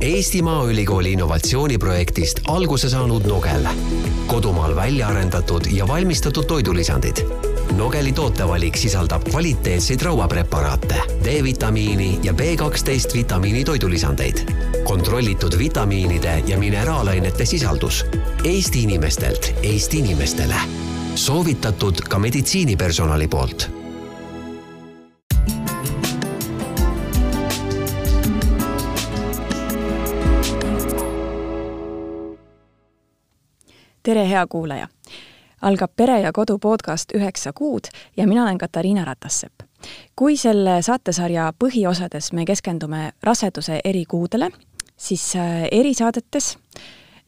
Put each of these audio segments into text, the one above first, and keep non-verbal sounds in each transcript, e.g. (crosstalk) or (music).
Eesti Maaülikooli innovatsiooniprojektist alguse saanud Nogel. kodumaal välja arendatud ja valmistatud toidulisandid. Nogeli tootevalik sisaldab kvaliteetseid rauapreparaate, D-vitamiini ja B12 vitamiini toidulisandeid. kontrollitud vitamiinide ja mineraalainete sisaldus. Eesti inimestelt Eesti inimestele. soovitatud ka meditsiinipersonali poolt tere, hea kuulaja! algab Pere ja Kodu podcast Üheksa kuud ja mina olen Katariina Ratassepp. kui selle saatesarja põhiosades me keskendume raseduse eri kuudele, siis äh, erisaadetes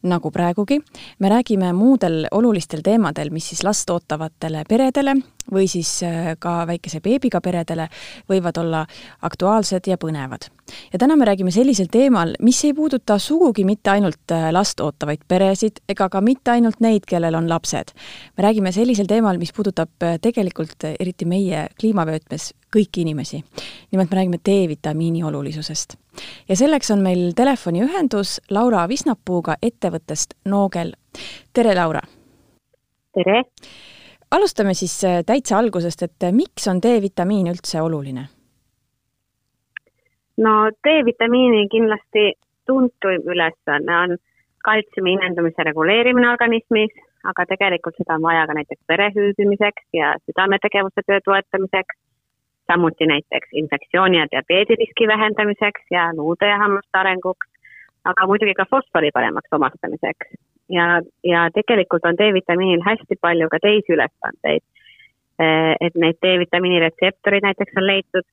nagu praegugi, me räägime muudel olulistel teemadel, mis siis last ootavatele peredele või siis äh, ka väikese beebiga peredele võivad olla aktuaalsed ja põnevad. ja täna me räägime sellisel teemal, mis ei puuduta sugugi mitte ainult äh, last ootavaid peresid ega ka mitte ainult neid, kellel on lapsed. me räägime sellisel teemal, mis puudutab äh, tegelikult eriti meie kliimavöötmes kõiki inimesi. nimelt me räägime D-vitamiini olulisusest. ja selleks on meil telefoniühendus Laura Visnapuuga ettevõttest Noogel. tere, Laura! tere! alustame siis äh, täitsa algusest, et äh, miks on D-vitamiin üldse oluline? no D-vitamiini kindlasti tuntuim ülesanne on kaltsiumi imendumise reguleerimine organismis, aga tegelikult seda on vaja ka näiteks vere hüübimiseks ja südametegevuse töö toetamiseks, samuti näiteks infektsiooni ja diabeediriski vähendamiseks ja luude ja hammaste arenguks, aga muidugi ka fosfori paremaks omastamiseks ja, ja tegelikult on D-vitamiinil hästi palju ka teisi ülesandeid. Eh, et neid D-vitamiini retseptoreid näiteks on leitud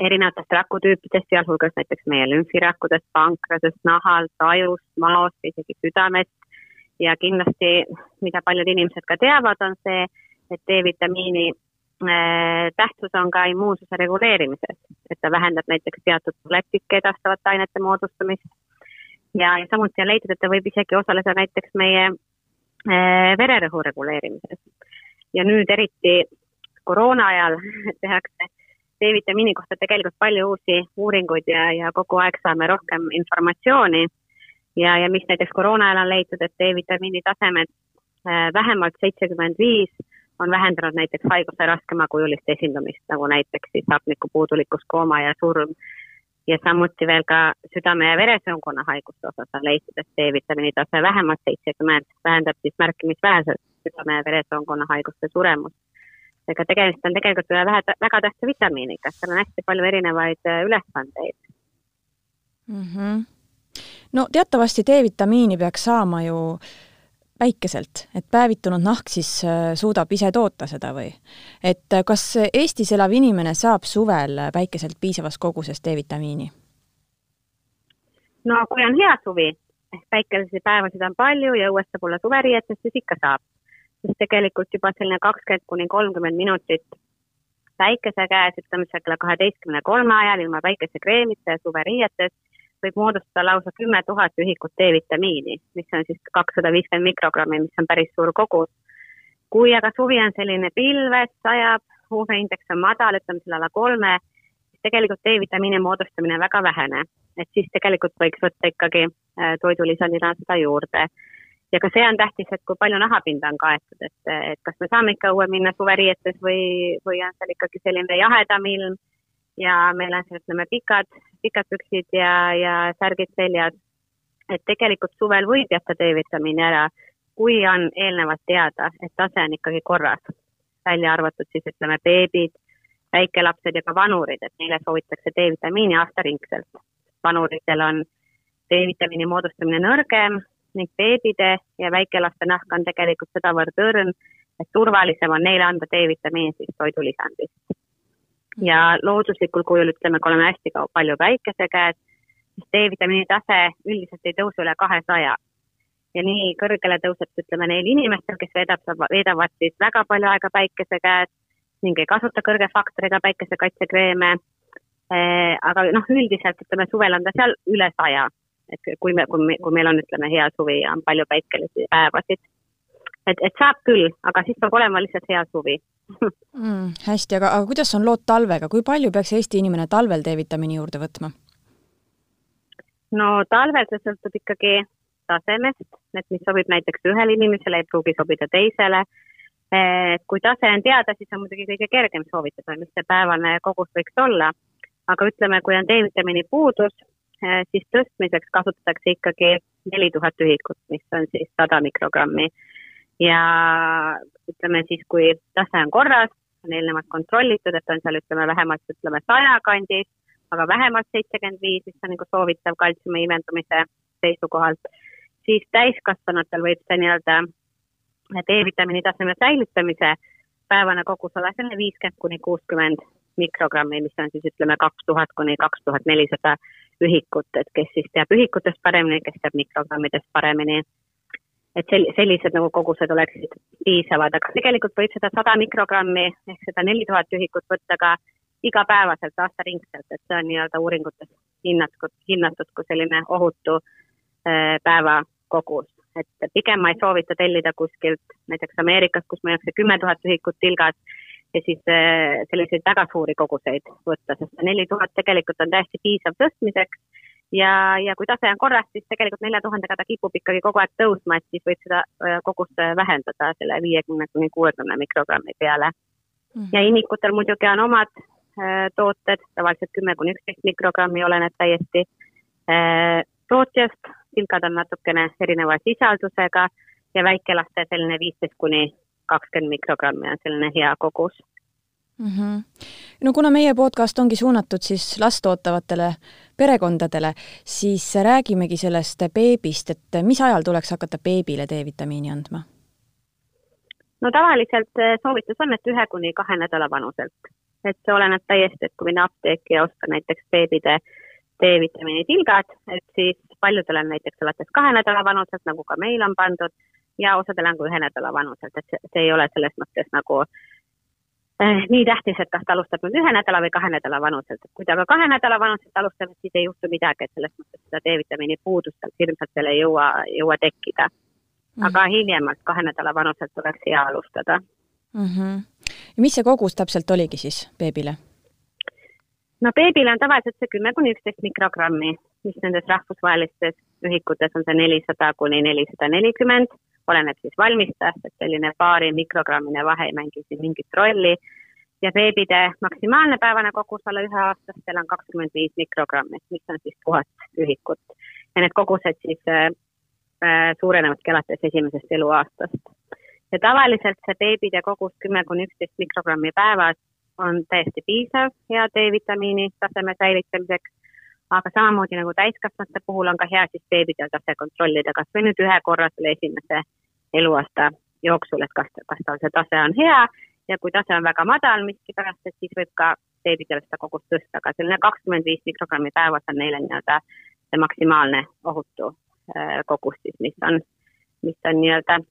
erinevatest rakutüüpidest, sealhulgas näiteks meie lümfirakkudest, pankrasest, nahalt, ajust, maost, isegi südamest. ja kindlasti, mida paljud inimesed ka teavad, on see, et D-vitamiini äh, tähtsus on ka immuunsuse reguleerimises, et ta vähendab näiteks teatud leptikke edastavate ainete moodustamist ja, ja samuti on leitud, et ta võib isegi osaleda näiteks meie äh, vererõhu reguleerimises. ja nüüd eriti koroona ajal (laughs) tehakse D-vitamiini kohta tegelikult palju uusi uuringuid ja, ja kogu aeg saame rohkem informatsiooni. ja, ja mis näiteks koroona ajal on leitud, et D-vitamiini tasemed äh, vähemalt seitsekümmend viis on vähendanud näiteks haiguse raskemakujulist esindumist, nagu näiteks siis hapnikupuudulikkus, kooma ja surm ja samuti veel ka südame- ja veresoonkonna haiguste osas on leitud, et D-vitamiini tase vähemalt seitsekümmend vähendab siis märkimisväärselt südame- ja veresoonkonna haiguste suremust. ega tegemist on tegelikult ühe vähe, väga tähtsa vitamiiniga, seal on hästi palju erinevaid äh, ülesandeid mm. -hmm. no teatavasti D-vitamiini peaks saama ju äh, päikeselt, et päevitunud nahk siis äh, suudab ise toota seda või? et äh, kas Eestis elav inimene saab suvel päikeselt piisavas koguses D-vitamiini? no kui on hea suvi, ehk päikeselisi päevasid on palju ja õues saab olla suveriietes, siis ikka saab. sest tegelikult juba selline kakskümmend kuni kolmkümmend minutit päikese käes, ütleme seal kella kaheteistkümne kolme ajal ilma päikesekreemita ja suveriietes võib moodustada lausa kümme tuhat ühikut D-vitamiini, mis on siis kakssada viiskümmend mikrogrammi, mis on päris suur kogus. kui aga suvi on selline pilves, sajab, UV-indeks on madal, ütleme selle alla kolme, siis tegelikult D-vitamiini moodustamine on väga vähene. et siis tegelikult võiks võtta ikkagi äh, toidulisandina seda juurde. ja ka see on tähtis, et kui palju nahapinda on kaetud, et, et kas me saame ikka õue minna suveriietes või, või on seal ikkagi selline jahedam ilm ja meil on siis ütleme pikad, pikad püksid ja, ja särgid seljas. et tegelikult suvel võib jätta D-vitamiini ära, kui on eelnevalt teada, et tase on ikkagi korras. välja arvatud siis ütleme beebid, väikelapsed ja ka vanurid, et neile soovitakse D-vitamiini aastaringselt. vanuritel on D-vitamiini moodustamine nõrgem ning beebide ja väikelaste nahk on tegelikult sedavõrd õrn, et turvalisem on neile anda D-vitamiini siis toidulisandist ja looduslikul kujul ütleme, kui oleme hästi palju päikese käes, siis D-vitamiini tase üldiselt ei tõuse üle kahesaja. ja nii kõrgele tõuseb, ütleme neil inimestel, kes veedab, veedavad siis väga palju aega päikese käes ning ei kasuta kõrge faktoriga päikesekaitsekreeme. Eh, aga noh, üldiselt ütleme suvel on ta seal üle saja, et kui me, kui me, kui meil on, ütleme, hea suvi ja on palju päikelisi päevasid. Et, et saab küll, aga siis peab olema lihtsalt hea suvi mm,. hästi, aga, aga kuidas on lood talvega, kui palju peaks Eesti inimene talvel D-vitamiini juurde võtma? no talvel see sõltub ikkagi tasemest, et mis sobib näiteks ühele inimesele, ei pruugi sobida teisele. kui tase on teada, siis on muidugi kõige kergem soovitada, mis see päevane kogus võiks olla. aga ütleme, kui on D-vitamiini puudus, eh, siis tõstmiseks kasutatakse ikkagi neli tuhat ühikut, mis on siis sada mikrogrammi. Ja ütleme siis, kui tase on korras, on eelnevalt kontrollitud, et on seal ütleme vähemalt ütleme saja kandis, aga vähemalt seitsekümmend viis, mis on nagu soovitav kaltsiumi imendumise seisukohalt siis täiskasvanutel võib see nii-öelda D-vitamiini taseme säilitamise päevane kogus olla selline viiskümmend kuni kuuskümmend mikrogrammi, mis on siis ütleme kaks tuhat kuni kaks tuhat nelisada ühikut, et kes siis teab ühikutest paremini, kes teab mikrogrammidest paremini. Et sel-, sellised nagu kogused oleksid piisavad, aga tegelikult võib seda sada mikrogrammi ehk seda neli tuhat ühikut võtta ka igapäevaselt, aastaringselt, et see on nii-öelda uuringutes hinnatud, hinnatud kui selline ohutu äh, päevakogus, et pigem ma ei soovita tellida kuskilt näiteks Ameerikast, kus müüakse kümme tuhat ühikut tilgas ja siis äh, selliseid väga suuri koguseid võtta, sest neli tuhat tegelikult on täiesti piisav tõstmiseks ja, ja kui tase on korras, siis tegelikult nelja tuhandega ta kipub ikkagi kogu aeg tõusma, et siis võib seda äh, kogust vähendada selle viiekümne kuni kuuekümne mikrogrammi peale mm. -hmm. ja imikutel muidugi on omad äh, tooted, tavaliselt kümme kuni üksteist mikrogrammi, oleneb täiesti äh, tootjast, tilgad on natukene erineva sisaldusega ja väikelaste selline viisteist kuni kakskümmend mikrogrammi on selline hea kogus mm. -hmm. no kuna meie podcast ongi suunatud siis last ootavatele perekondadele, siis räägimegi sellest beebist, et mis ajal tuleks hakata beebile D-vitamiini andma? no tavaliselt soovitus on, et ühe kuni kahe nädala vanuselt. et see oleneb täiesti, et kui minna apteeki ja osta näiteks beebide D-vitamiini tilgad, et siis paljudel on näiteks alates kahe nädala vanuselt, nagu ka meil on pandud, ja osadel on ka ühe nädala vanuselt, et see, see ei ole selles mõttes nagu eh, nii tähtis, et kas ta alustab nüüd ühe nädala või kahe nädala vanuselt, et kui ta ka kahe nädala vanuselt alustab, siis ei juhtu midagi, et selles mõttes seda D-vitamiini puudust sealt hirmsalt veel ei jõua, jõua tekkida. -hmm. aga hiljemalt kahe nädala vanuselt oleks hea alustada mm. -hmm. ja mis see kogus täpselt oligi siis beebile? no beebile on tavaliselt see kümme kuni üksteist mikrogrammi, mis nendes rahvusvahelistes ühikutes on see nelisada kuni nelisada nelikümmend, oleneb siis valmistajast, et selline paari mikrogrammine vahe ei mängi siin mingit rolli. ja beebide maksimaalne päevane kogus alla üheaastastel on kakskümmend viis mikrogrammi, mis on siis tuhat ühikut. ja need kogused siis äh, äh suurenevadki alates esimesest eluaastast. ja tavaliselt see beebide kogus kümme kuni üksteist mikrogrammi päevas on täiesti piisav hea D-vitamiini taseme säilitamiseks, aga samamoodi nagu täiskasvanute puhul on ka hea siis beebidel tase kontrollida, kas või nüüd ühe korra selle esimese eluaasta jooksul, et kas, kas tal see tase on hea ja kui tase on väga madal miskipärast, et siis võib ka beebidel seda kogust tõsta, aga selline kakskümmend viis mikrogrammi päevas on neile nii-öelda see maksimaalne ohutu äh, kogus siis, mis on, mis on nii-öelda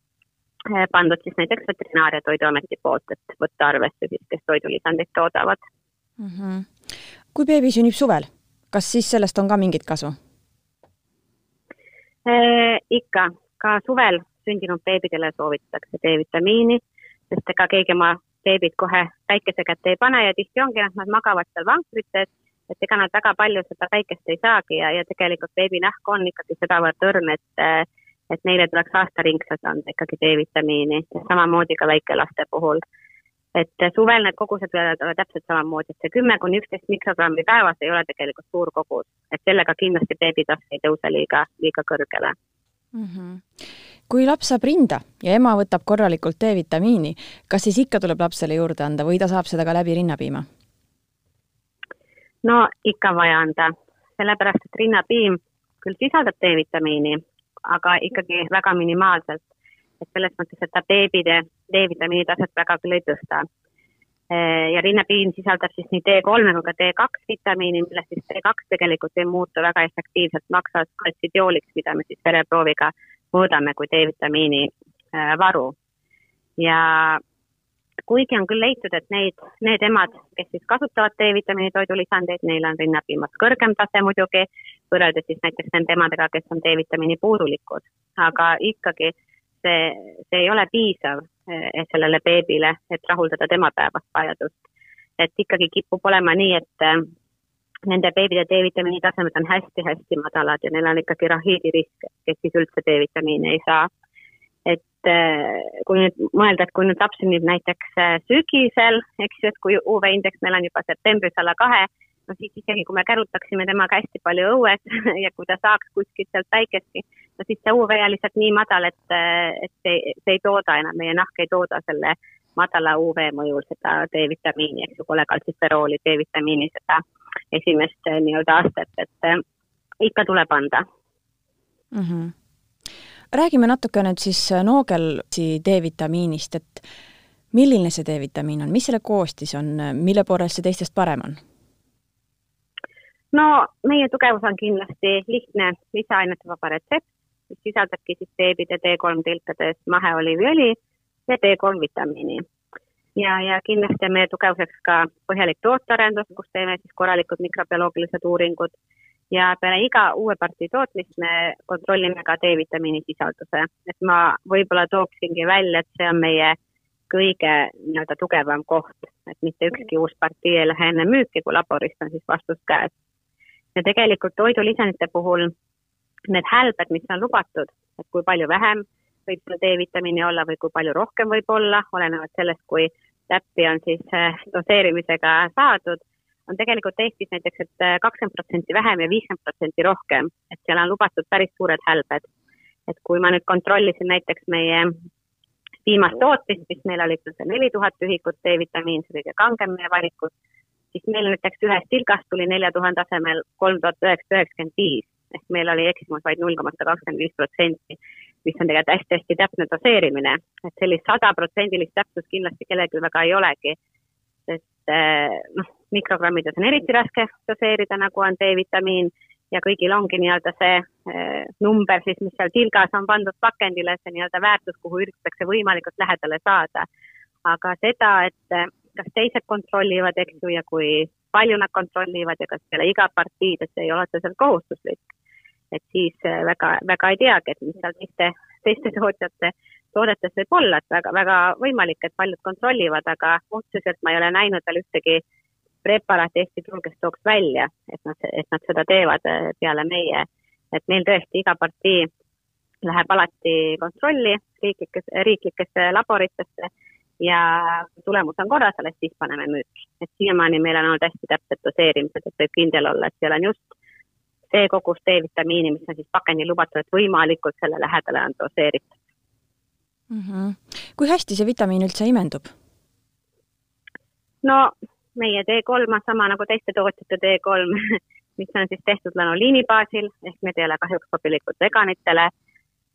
Eh, pandud siis näiteks Veterinaar- ja Toiduameti poolt, et võtta arvesse siis, kes toidulisandeid toodavad mm. -hmm. kui beebi sünnib suvel, kas siis sellest on ka mingit kasu e,? ikka, ka suvel sündinud beebidele soovitatakse D-vitamiini, sest ega keegi oma beebid kohe päikese kätte ei pane ja tihti ongi, et nad magavad seal vankrites, et ega nad väga palju seda päikest ei saagi ja, ja tegelikult beebi nähk on ikkagi sedavõrd õrn, et äh, et neile tuleks aastaringselt anda ikkagi D-vitamiini samamoodi ka väikelaste puhul. Et suvel need kogused võivad olla täpselt samamoodi, et see kümme kuni üksteist mikrogrammi päevas ei ole tegelikult suur kogus, et sellega kindlasti beebitass ei tõuse liiga, liiga kõrgele mm. -hmm kui laps saab rinda ja ema võtab korralikult D-vitamiini, kas siis ikka tuleb lapsele juurde anda või ta saab seda ka läbi rinnapiima? no ikka vaja anda, sellepärast et rinnapiim küll sisaldab D-vitamiini, aga ikkagi väga minimaalselt. Et selles mõttes, et ta beebide D-vitamiini taset väga küll ei tõsta. ja rinnapiim sisaldab siis nii D3 kui ka D2 vitamiini, millest siis D2 tegelikult ei muutu väga efektiivselt maksaskaltsidiooliks, mida me siis vereprooviga mõõdame kui D-vitamiini varu. ja kuigi on küll leitud, et neid, need emad, kes siis kasutavad D-vitamiini toidulisandeid, neil on rinnapiimas kõrgem tase muidugi, võrreldes siis näiteks nende emadega, kes on D-vitamiini puudulikud. aga ikkagi see, see ei ole piisav eh, sellele beebile, et rahuldada tema päevast vajadust. et ikkagi kipub olema nii, et, nende beebide D-vitamiini tasemed on hästi-hästi madalad ja neil on ikkagi rahiidirisk, kes siis üldse D-vitamiini ei saa. et äh, kui nüüd mõelda, et kui nüüd laps sünnib näiteks sügisel, eks ju, et kui UV-indeks meil on juba septembris alla kahe, no siis isegi kui me kärutaksime temaga hästi palju õues (laughs) ja kui ta saaks kuskilt sealt päikestki, no siis see UV on lihtsalt nii madal, et, äh, et see, see ei tooda enam, meie nahk ei tooda selle madala UV mõjul seda D-vitamiini, eks ju, kolekaltsiferooli, D-vitamiini, seda esimest eh, nii-öelda astet, et äh, ikka tuleb anda mm. -hmm. räägime natuke nüüd siis eh, noogelsi D-vitamiinist, et milline see D-vitamiin on, mis selle koostis on, mille poolest see teistest parem on? No meie tugevus on kindlasti lihtne lisaainete vaba retsept, mis sisaldabki siis beebide D3 tilkades maheoliiviõli ja D3 vitamiini. ja, ja kindlasti on meie tugevuseks ka põhjalik tootearendus, kus teeme siis korralikud mikrobioloogilised uuringud ja peale iga uue partii tootmist me kontrollime ka D-vitamiini sisalduse, et ma võib-olla tooksingi välja, et see on meie kõige nii-öelda tugevam koht, et mitte ükski uus partii ei lähe enne müüki, kui laborist on siis vastus käes. Ja tegelikult toidulisandite puhul need hälbed, mis on lubatud, et kui palju vähem võib seal D-vitamiini olla või kui palju rohkem võib olla, olenevalt sellest, kui täppi on siis äh, doseerimisega saadud, on tegelikult Eestis näiteks, et äh, kakskümmend protsenti vähem ja viiskümmend protsenti rohkem, et seal on lubatud päris suured hälbed. et kui ma nüüd kontrollisin näiteks meie viimast tootmist, mis meil oli see neli tuhat ühikut D-vitamiin, see kõige kangem meie valikus, siis meil näiteks ühest tilgast tuli nelja tuhande asemel kolm tuhat üheksasada üheksakümmend viis. Ehk meil oli eksimus vaid null koma sada kakskümmend viis protsenti mis on tegelikult hästi-hästi täpne doseerimine, et sellist sadaprotsendilist täpsust kindlasti kellelgi väga ei olegi, sest eh, noh, mikrogrammides on eriti raske doseerida, nagu on D-vitamiin ja kõigil ongi nii-öelda see eh, number siis, mis seal tilgas on pandud pakendile, see nii-öelda väärtus, kuhu üritatakse võimalikult lähedale saada. aga seda, et kas teised kontrollivad, eks ju, ja kui palju nad kontrollivad ja kas peale iga partiid, et see ei ole otseselt kohustuslik et siis äh, väga, väga ei teagi, et mis seal teiste, teiste tootjate toodetes võib olla, et väga, väga võimalik, et paljud kontrollivad, aga otseselt ma ei ole näinud veel ühtegi preparaati Eesti turul, kes tooks välja, et nad, et nad seda teevad äh, peale meie. et meil tõesti iga partii läheb alati kontrolli riiklikes, riiklikesse laboritesse ja kui tulemus on korras, alles siis paneme müüki. et siiamaani meil on olnud hästi täpsed doseerimised, et võib kindel olla, et seal on just see kogus D-vitamiini, mis on siis pakendil lubatud, et võimalikult selle lähedale on doseeritud mm. -hmm. kui hästi see vitamiin üldse imendub? no meie D3 on sama nagu teiste tootjate D3 (laughs) mis on siis tehtud lanoliini baasil, ehk need ei ole kahjuks sobilikud veganitele.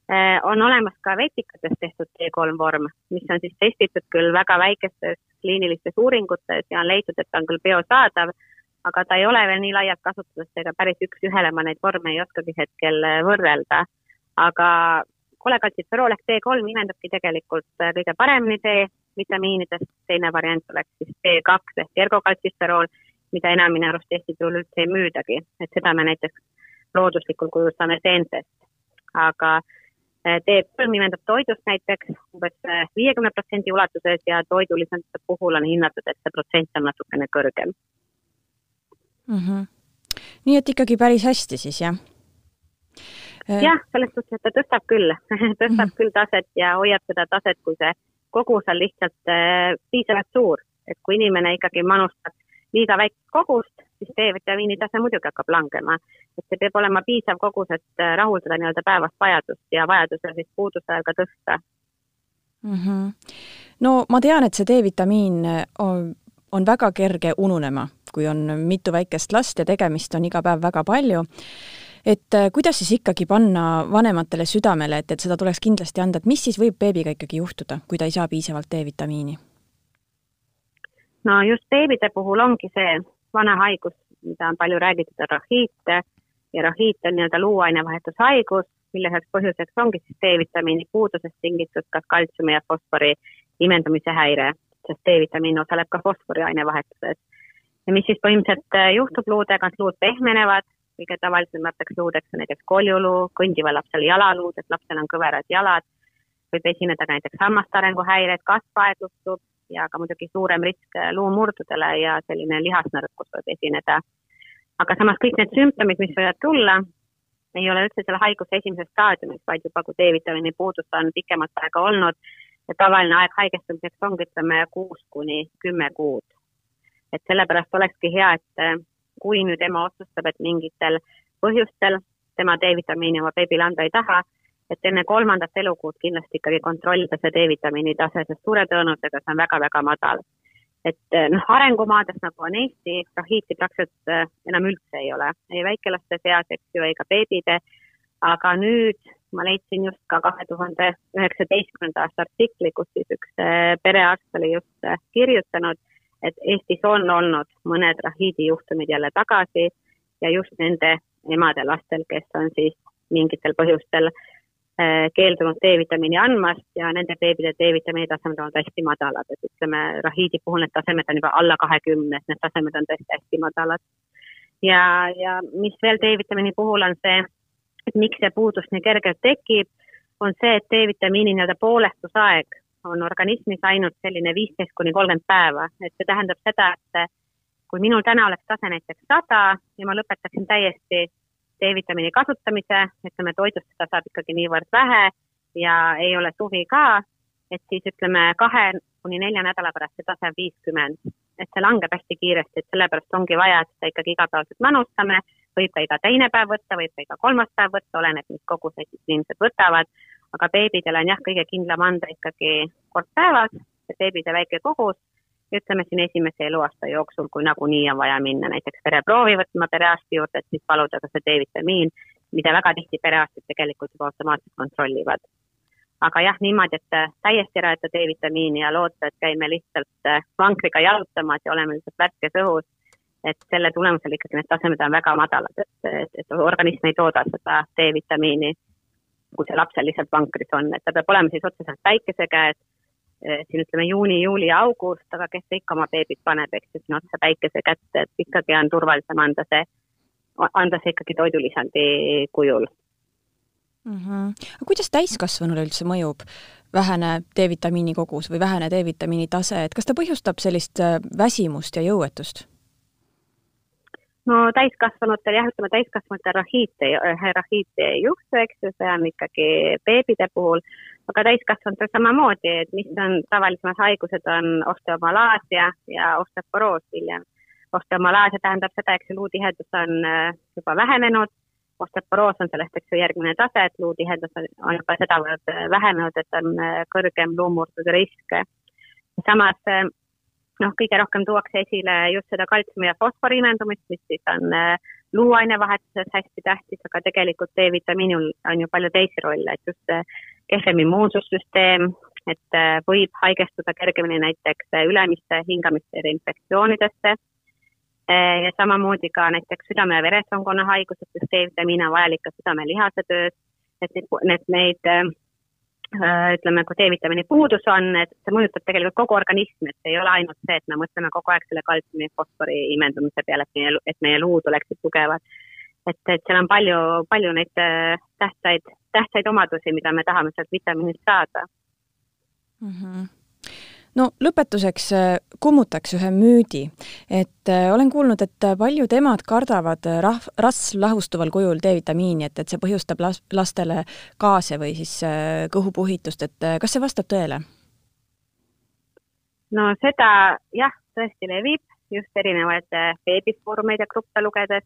Äh, on olemas ka vetikates tehtud D3 vorm, mis on siis testitud küll väga väikestes kliinilistes uuringutes ja on leitud, et ta on küll biosaadav aga ta ei ole veel nii laialt kasutuses, ega päris üks-ühele ma neid vorme ei oskagi hetkel äh, võrrelda. aga kolekaltsitserool ehk D3 imendabki tegelikult äh, kõige paremini D-vitamiinidest, teine variant oleks siis D2 ehk ergokaltsitserool, mida enam minu arust Eesti turul üldse ei müüdagi, et seda me näiteks looduslikul kujul saame seentest. aga äh, D3 imendab toidust näiteks umbes viiekümne protsendi ulatuses ja toidulisandite puhul on hinnatud, et see protsent on natukene kõrgem mm. -hmm. nii et ikkagi päris hästi siis, jah? Äh, jah, selles suhtes, et ta tõstab küll (laughs) tõstab mm -hmm. küll taset ja hoiab seda taset, kui see kogus on lihtsalt äh, piisavalt suur, et kui inimene ikkagi manustab liiga väikest kogust, siis D-vitamiini tase muidugi hakkab langema. et see peab olema piisav kogus, et äh, rahuldada nii-öelda päevast vajadust ja vajadusel siis puuduse ajal ka tõsta mm. -hmm. no ma tean, et see D-vitamiin on, on väga kerge ununema kui on mitu väikest last ja tegemist on iga päev väga palju, et äh, kuidas siis ikkagi panna vanematele südamele, et, et seda tuleks kindlasti anda, et mis siis võib beebiga ikkagi juhtuda, kui ta ei saa piisavalt D-vitamiini? no just beebide puhul ongi see vana haigus, mida on palju räägitud, on rahiit ja rahiit on nii-öelda luuainevahetushaigus, mille üheks põhjuseks ongi siis D-vitamiini puudusest tingitud kas kaltsiumi ja fosfori imendumise häire, sest D-vitamiin osaleb ka fosfori ainevahetuses. Ja mis siis põhimõtteliselt äh, juhtub luudega, et luud pehmenevad, kõige tavalisemateks luudeks on näiteks koljuluu, kõndival lapsel jalaluud, et lapsel on kõverad jalad, võib esineda ka näiteks hammaste arenguhäired, kasv aeglustub ja ka muidugi suurem risk äh, luumurdudele ja selline lihasnõrkus võib esineda. aga samas kõik need sümptomid, mis võivad tulla, ei ole üldse selle haiguse esimeses staadiumis, vaid juba kui D-vitamiini puudus on pikemat aega olnud ja tavaline aeg haigestumiseks ongi, ütleme, kuus kuni kümme kuud. et sellepärast olekski hea, et kui nüüd ema otsustab, et mingitel põhjustel tema D-vitamiini oma beebile anda ei taha, et enne kolmandat elukuud kindlasti ikkagi kontrollida see D-vitamiini tase, sest suure tõenäosusega see on väga-väga madal. et noh, arengumaades nagu on Eesti, rahiiti praktiliselt äh, enam üldse ei ole, ei väikelaste seas, eks ju, ega beebide, aga nüüd ma leidsin just ka kahe tuhande üheksateistkümnenda aasta artikli, kus siis üks äh, perearst oli just kirjutanud, et Eestis on olnud mõned rahiidi juhtumid jälle tagasi ja just nende emade lastel, kes on siis mingitel põhjustel äh, keeldunud D-vitamiini andmast ja nende beebide D-vitamiini tasemed on hästi madalad, et ütleme, rahiidi puhul need tasemed on juba alla kahekümne, et need tasemed on tõesti hästi madalad. ja, ja mis veel D-vitamiini puhul on see, et miks see puudus nii kergelt tekib, on see, et D-vitamiini nii-öelda poolestusaeg on organismis ainult selline viisteist kuni kolmkümmend päeva, et see tähendab seda, et kui minul täna oleks tase näiteks sada ja ma lõpetaksin täiesti D-vitamiini kasutamise, ütleme toidust seda saab ikkagi niivõrd vähe ja ei ole suvi ka, et siis ütleme kahe kuni nelja nädala pärast see tase on viiskümmend. et see langeb hästi kiiresti, et sellepärast ongi vaja, et seda ikkagi igapäevaselt manustame, võib ka iga teine päev võtta, võib ka iga kolmas päev võtta, oleneb, mis koguseid siis inimesed võtavad, aga beebidele on jah, kõige kindlam anda ikkagi kord päevas, beebide väike kogus ütleme siin esimese eluaasta jooksul, kui nagunii on vaja minna näiteks vereproovi võtma perearsti juurde, et siis paluda ka see D-vitamiin, mida väga tihti perearstid tegelikult juba automaatselt kontrollivad. aga jah, niimoodi, et täiesti ära jätta D-vitamiini ja loota, et käime lihtsalt äh, vankriga jalutamas ja oleme lihtsalt värskes õhus, et selle tulemusel ikkagi need tasemed on väga madalad, et, et, et organism ei tooda seda D-vitamiini, kui see lapsel lihtsalt vankris on, et ta peab olema siis otseselt päikese käes siin ütleme juuni, juuli, august, aga kes ikka oma beebit paneb, eks ju, sinna otsa päikese kätte, et ikkagi on turvalisem anda see, anda see ikkagi toidulisandi kujul mm. -hmm. aga kuidas täiskasvanule üldse mõjub vähene D-vitamiini kogus või vähene D-vitamiini tase, et kas ta põhjustab sellist äh, väsimust ja jõuetust? No täiskasvanutel jah, ütleme täiskasvanute rahiit ei, rahiit ei juhtu, eks ju, see on ikkagi beebide puhul aga täiskasvanutel samamoodi, et mis on tavalisemad haigused, on osteomalaasia ja osteoporoos hiljem. osteomalaasia tähendab seda, eks ju, luutihedus on äh, juba vähenenud, osteoporoos on sellest, eks ju, järgmine tase, et luutihedus on juba sedavõrd äh, vähenenud, et on kõrgem luumurduse risk. samas noh, kõige rohkem tuuakse esile just seda kaltsiumi ja fosfori imendumist, mis siis on luuainevahetuses hästi tähtis, aga tegelikult D-vitamiinil on ju palju teisi rolle, et just kehvem immuunsussüsteem, et äh, võib haigestuda kergemini näiteks äh, ülemiste hingamisteede infektsioonidesse. Äh, ja samamoodi ka näiteks südame- ja veresoonkonna haigused, sest D-vitamiin on vajalik ka südame-lihase töös, et need, need, neid ütleme, kui D-vitamiini puudus on, et see mõjutab tegelikult kogu organismi, et see ei ole ainult see, et me mõtleme kogu aeg selle kaltsiumi, fosfori imendumise peale, et meie, et meie luud oleksid tugevad. et, et seal on palju, palju neid tähtsaid tähtsaid omadusi, mida me tahame sealt vitamiinist saada mm. -hmm no lõpetuseks äh, kummutaks ühe müüdi, et äh, olen kuulnud, et paljud emad kardavad rahv-, rasvlahustuval kujul D-vitamiini, et, et see põhjustab las-, lastele gaase või siis äh, kõhupuhitust, et kas see vastab tõele? no seda jah, tõesti levib just erinevaid veebifoorumeid ja gruppe lugedes.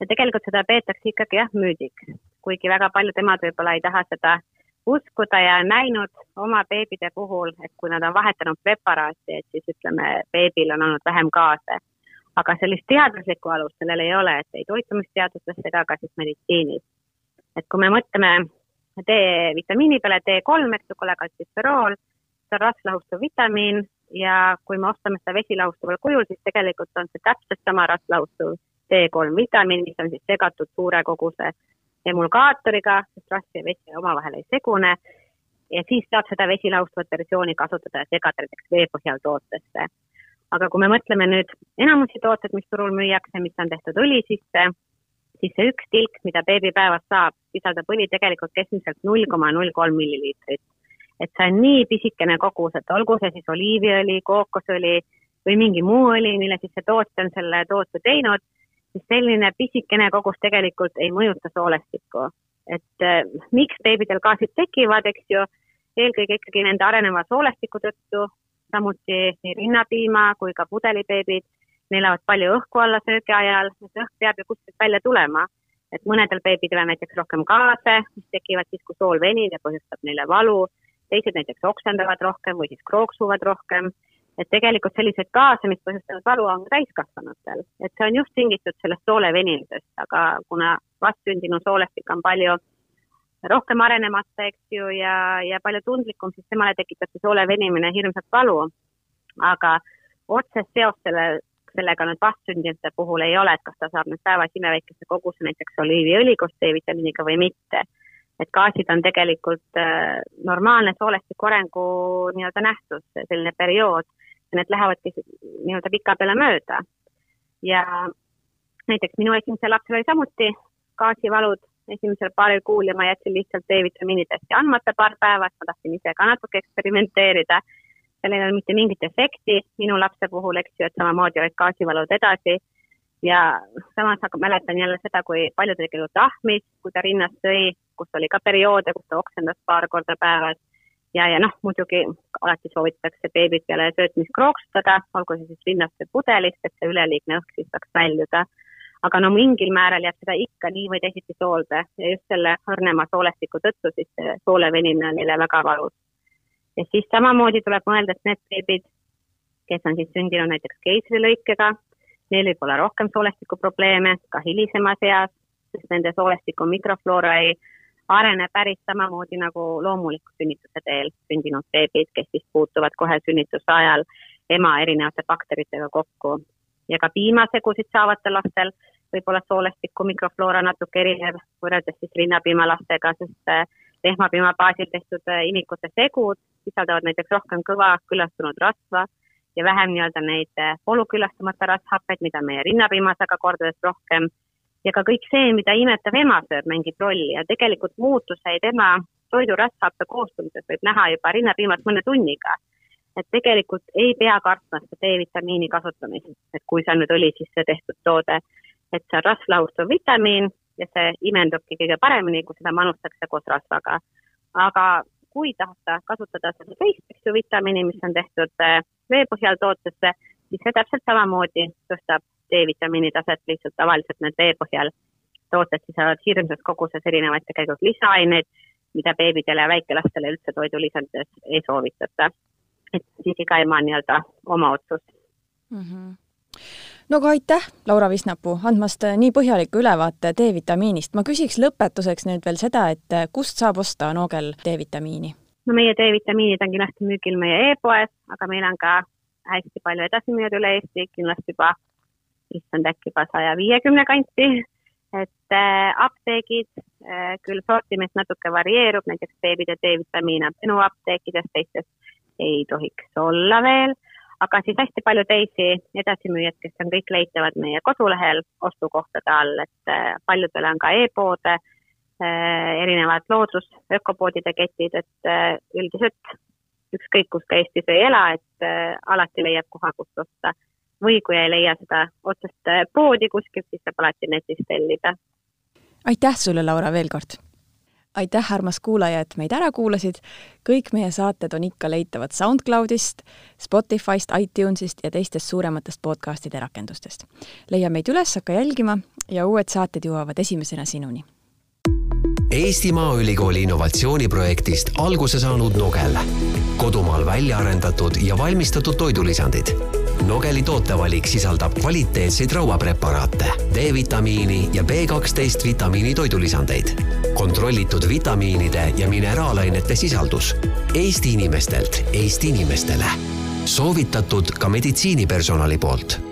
Ja tegelikult seda peetakse ikkagi jah, müüdiks. Kuigi väga paljud emad võib-olla ei taha seda uskuda ja näinud oma beebide puhul, et kui nad on vahetanud preparaati, et siis ütleme, beebil on olnud vähem gaase. aga sellist teaduslikku alust sellel ei ole, et ei toitumisteadustes ega ka siis meditsiinis. et kui me mõtleme D-vitamiini peale D3, eks ju, kolekaltsiferool, see on rasvlahustuv vitamiin ja kui me ostame seda vesilahustuval kujul, siis tegelikult on see täpselt sama rasvlahustuv D3 vitamiin, mis on siis segatud suure koguse emulgaatoriga, sest rasv ja vesi omavahel ei segune ja siis saab seda vesilahustavat versiooni kasutada ja segada näiteks veepõhjal tootesse. aga kui me mõtleme nüüd enamusi tooteid, mis turul müüakse, mis on tehtud õli sisse, siis see üks tilk, mida beebi päevas saab, sisaldab õli tegelikult keskmiselt null koma null kolm milliliitrit. et see on nii pisikene kogus, et olgu see siis oliiviõli, kookosõli või mingi muu õli, mille siis see tootja on selle toote teinud siis selline pisikene kogus tegelikult ei mõjuta soolestikku. et äh, miks beebidel gaasid tekivad, eks ju, eelkõige ikkagi nende areneva soolestiku tõttu, samuti nii rinnapiima kui ka pudelibeebid, neelavad palju õhku alla söögi ajal, see õhk peab ju kuskilt välja tulema. et mõnedel beebidel on näiteks rohkem gaase, mis tekivad siis, kui sool venib ja põhjustab neile valu, teised näiteks oksendavad rohkem või siis krooksuvad rohkem et tegelikult selliseid gaase, mis põhjustavad valu, on ka täiskasvanutel, et see on just tingitud sellest soole venimisest, aga kuna vastsündinu soolestik on palju rohkem arenemata, eks ju, ja, ja palju tundlikum, siis temale tekitab see soole venimine hirmsat valu. aga otsest seost selle, sellega nüüd vastsündinute puhul ei ole, et kas ta saab nüüd päevas imeväikese koguse näiteks oliiviõli koos D-vitamiiniga või mitte. et gaasid on tegelikult äh, normaalne soolestiku arengu nii-öelda nähtus, selline periood need lähevadki nii-öelda pika peale mööda. ja näiteks minu esimesel lapsel oli samuti gaasivalud esimesel paaril kuul ja ma jätsin lihtsalt D-vitamiini testi andmata paar päeva, et ma tahtsin ise ka natuke eksperimenteerida. sellel ei olnud mitte mingit efekti minu lapse puhul, eks ju, et samamoodi olid gaasivalud edasi. ja samas mäletan jälle seda, kui palju ta tegelikult ahmis, kui ta rinnast sõi, kus oli ka perioode, kus ta oksendas paar korda päevas ja, ja noh, muidugi alati soovitatakse beebit peale söötmist krooksutada, olgu see siis linnast või pudelist, et see üleliigne õhk siis saaks väljuda. aga no mingil määral jääb seda ikka nii või teisiti soolde ja just selle õrnema soolestiku tõttu siis see soole venimine on neile väga valus. ja siis samamoodi tuleb mõelda, et need beebid, kes on siis sündinud näiteks keisrilõikega, neil võib olla rohkem soolestikuprobleeme ka hilisemas eas, sest nende soolestiku mikrofloora ei areneb päris samamoodi nagu loomuliku sünnituse teel sündinud beebid, kes siis puutuvad kohe sünnituse ajal ema erinevate bakteritega kokku. ja ka piimasegusid saavatel lastel võib olla soolestiku mikrofloora natuke erinev võrreldes siis rinnapiimalastega, sest äh, lehmapiima baasil tehtud äh, imikute segud sisaldavad näiteks rohkem kõva küllastunud rasva ja vähem nii-öelda neid polüküllastamata rasvhappeid, mida meie rinnapiimas aga kordades rohkem ja ka kõik see, mida imetav ema sööb, mängib rolli ja tegelikult muutuseid ema toidurasvhappe koostumises võib näha juba rinnapiimalt mõne tunniga. et tegelikult ei pea kartma seda D-vitamiini kasutamist, et kui see on nüüd õli sisse tehtud toode, et see on rasvlahustav vitamiin ja see imendubki kõige paremini, kui seda manustatakse koos rasvaga. aga kui tahta kasutada seda teist, eks ju, vitamiini, mis on tehtud eh, vee põhjal tootesse, siis see täpselt samamoodi tõstab D-vitamiini taset lihtsalt tavaliselt need vee põhjal tooted sisaldavad hirmsas koguses erinevaid tegelikult lisaaineid, mida beebidele ja väikelastele üldse toidulisandides ei soovitata. et siis iga ema nii-öelda oma otsus mm. -hmm no aga aitäh, Laura Visnapuu, andmast nii põhjaliku ülevaate D-vitamiinist. ma küsiks lõpetuseks nüüd veel seda, et kust saab osta Noogel D-vitamiini? no meie D-vitamiinid on kindlasti müügil meie e-poes, aga meil on ka hästi palju edasimüüjad üle Eesti, kindlasti juba issand äkki juba saja viiekümne kanti, et äh, apteegid äh,, küll sortiment natuke varieerub, näiteks beebide D-vitamiin on minu apteekides, teistes ei tohiks olla veel, aga siis hästi palju teisi edasimüüjad, kes on kõik leitavad meie kodulehel ostukohtade all, et äh, paljudel on ka e-poode erinevad loodus, ökopoodide ketid, et üldiselt ükskõik kus ka Eestis ei ela, et alati leiab koha, kust osta või kui ei leia seda otsest äh, poodi kuskilt, siis saab alati netist tellida. aitäh sulle, Laura, veel kord! aitäh, armas kuulaja, et meid ära kuulasid. kõik meie saated on ikka leitavad SoundCloudist, Spotify'st, iTunes'ist ja teistest suurematest podcast'ide rakendustest. leia meid üles, hakka jälgima ja uued saated jõuavad esimesena sinuni. Eesti Maaülikooli innovatsiooniprojektist alguse saanud Nogel, kodumaal välja arendatud ja valmistatud toidulisandid Nogeli tootevalik sisaldab kvaliteetseid rauapreparaate, D-vitamiini ja B12 vitamiini toidulisandeid. kontrollitud vitamiinide ja mineraalainete sisaldus Eesti inimestelt Eesti inimestele. soovitatud ka meditsiinipersonali poolt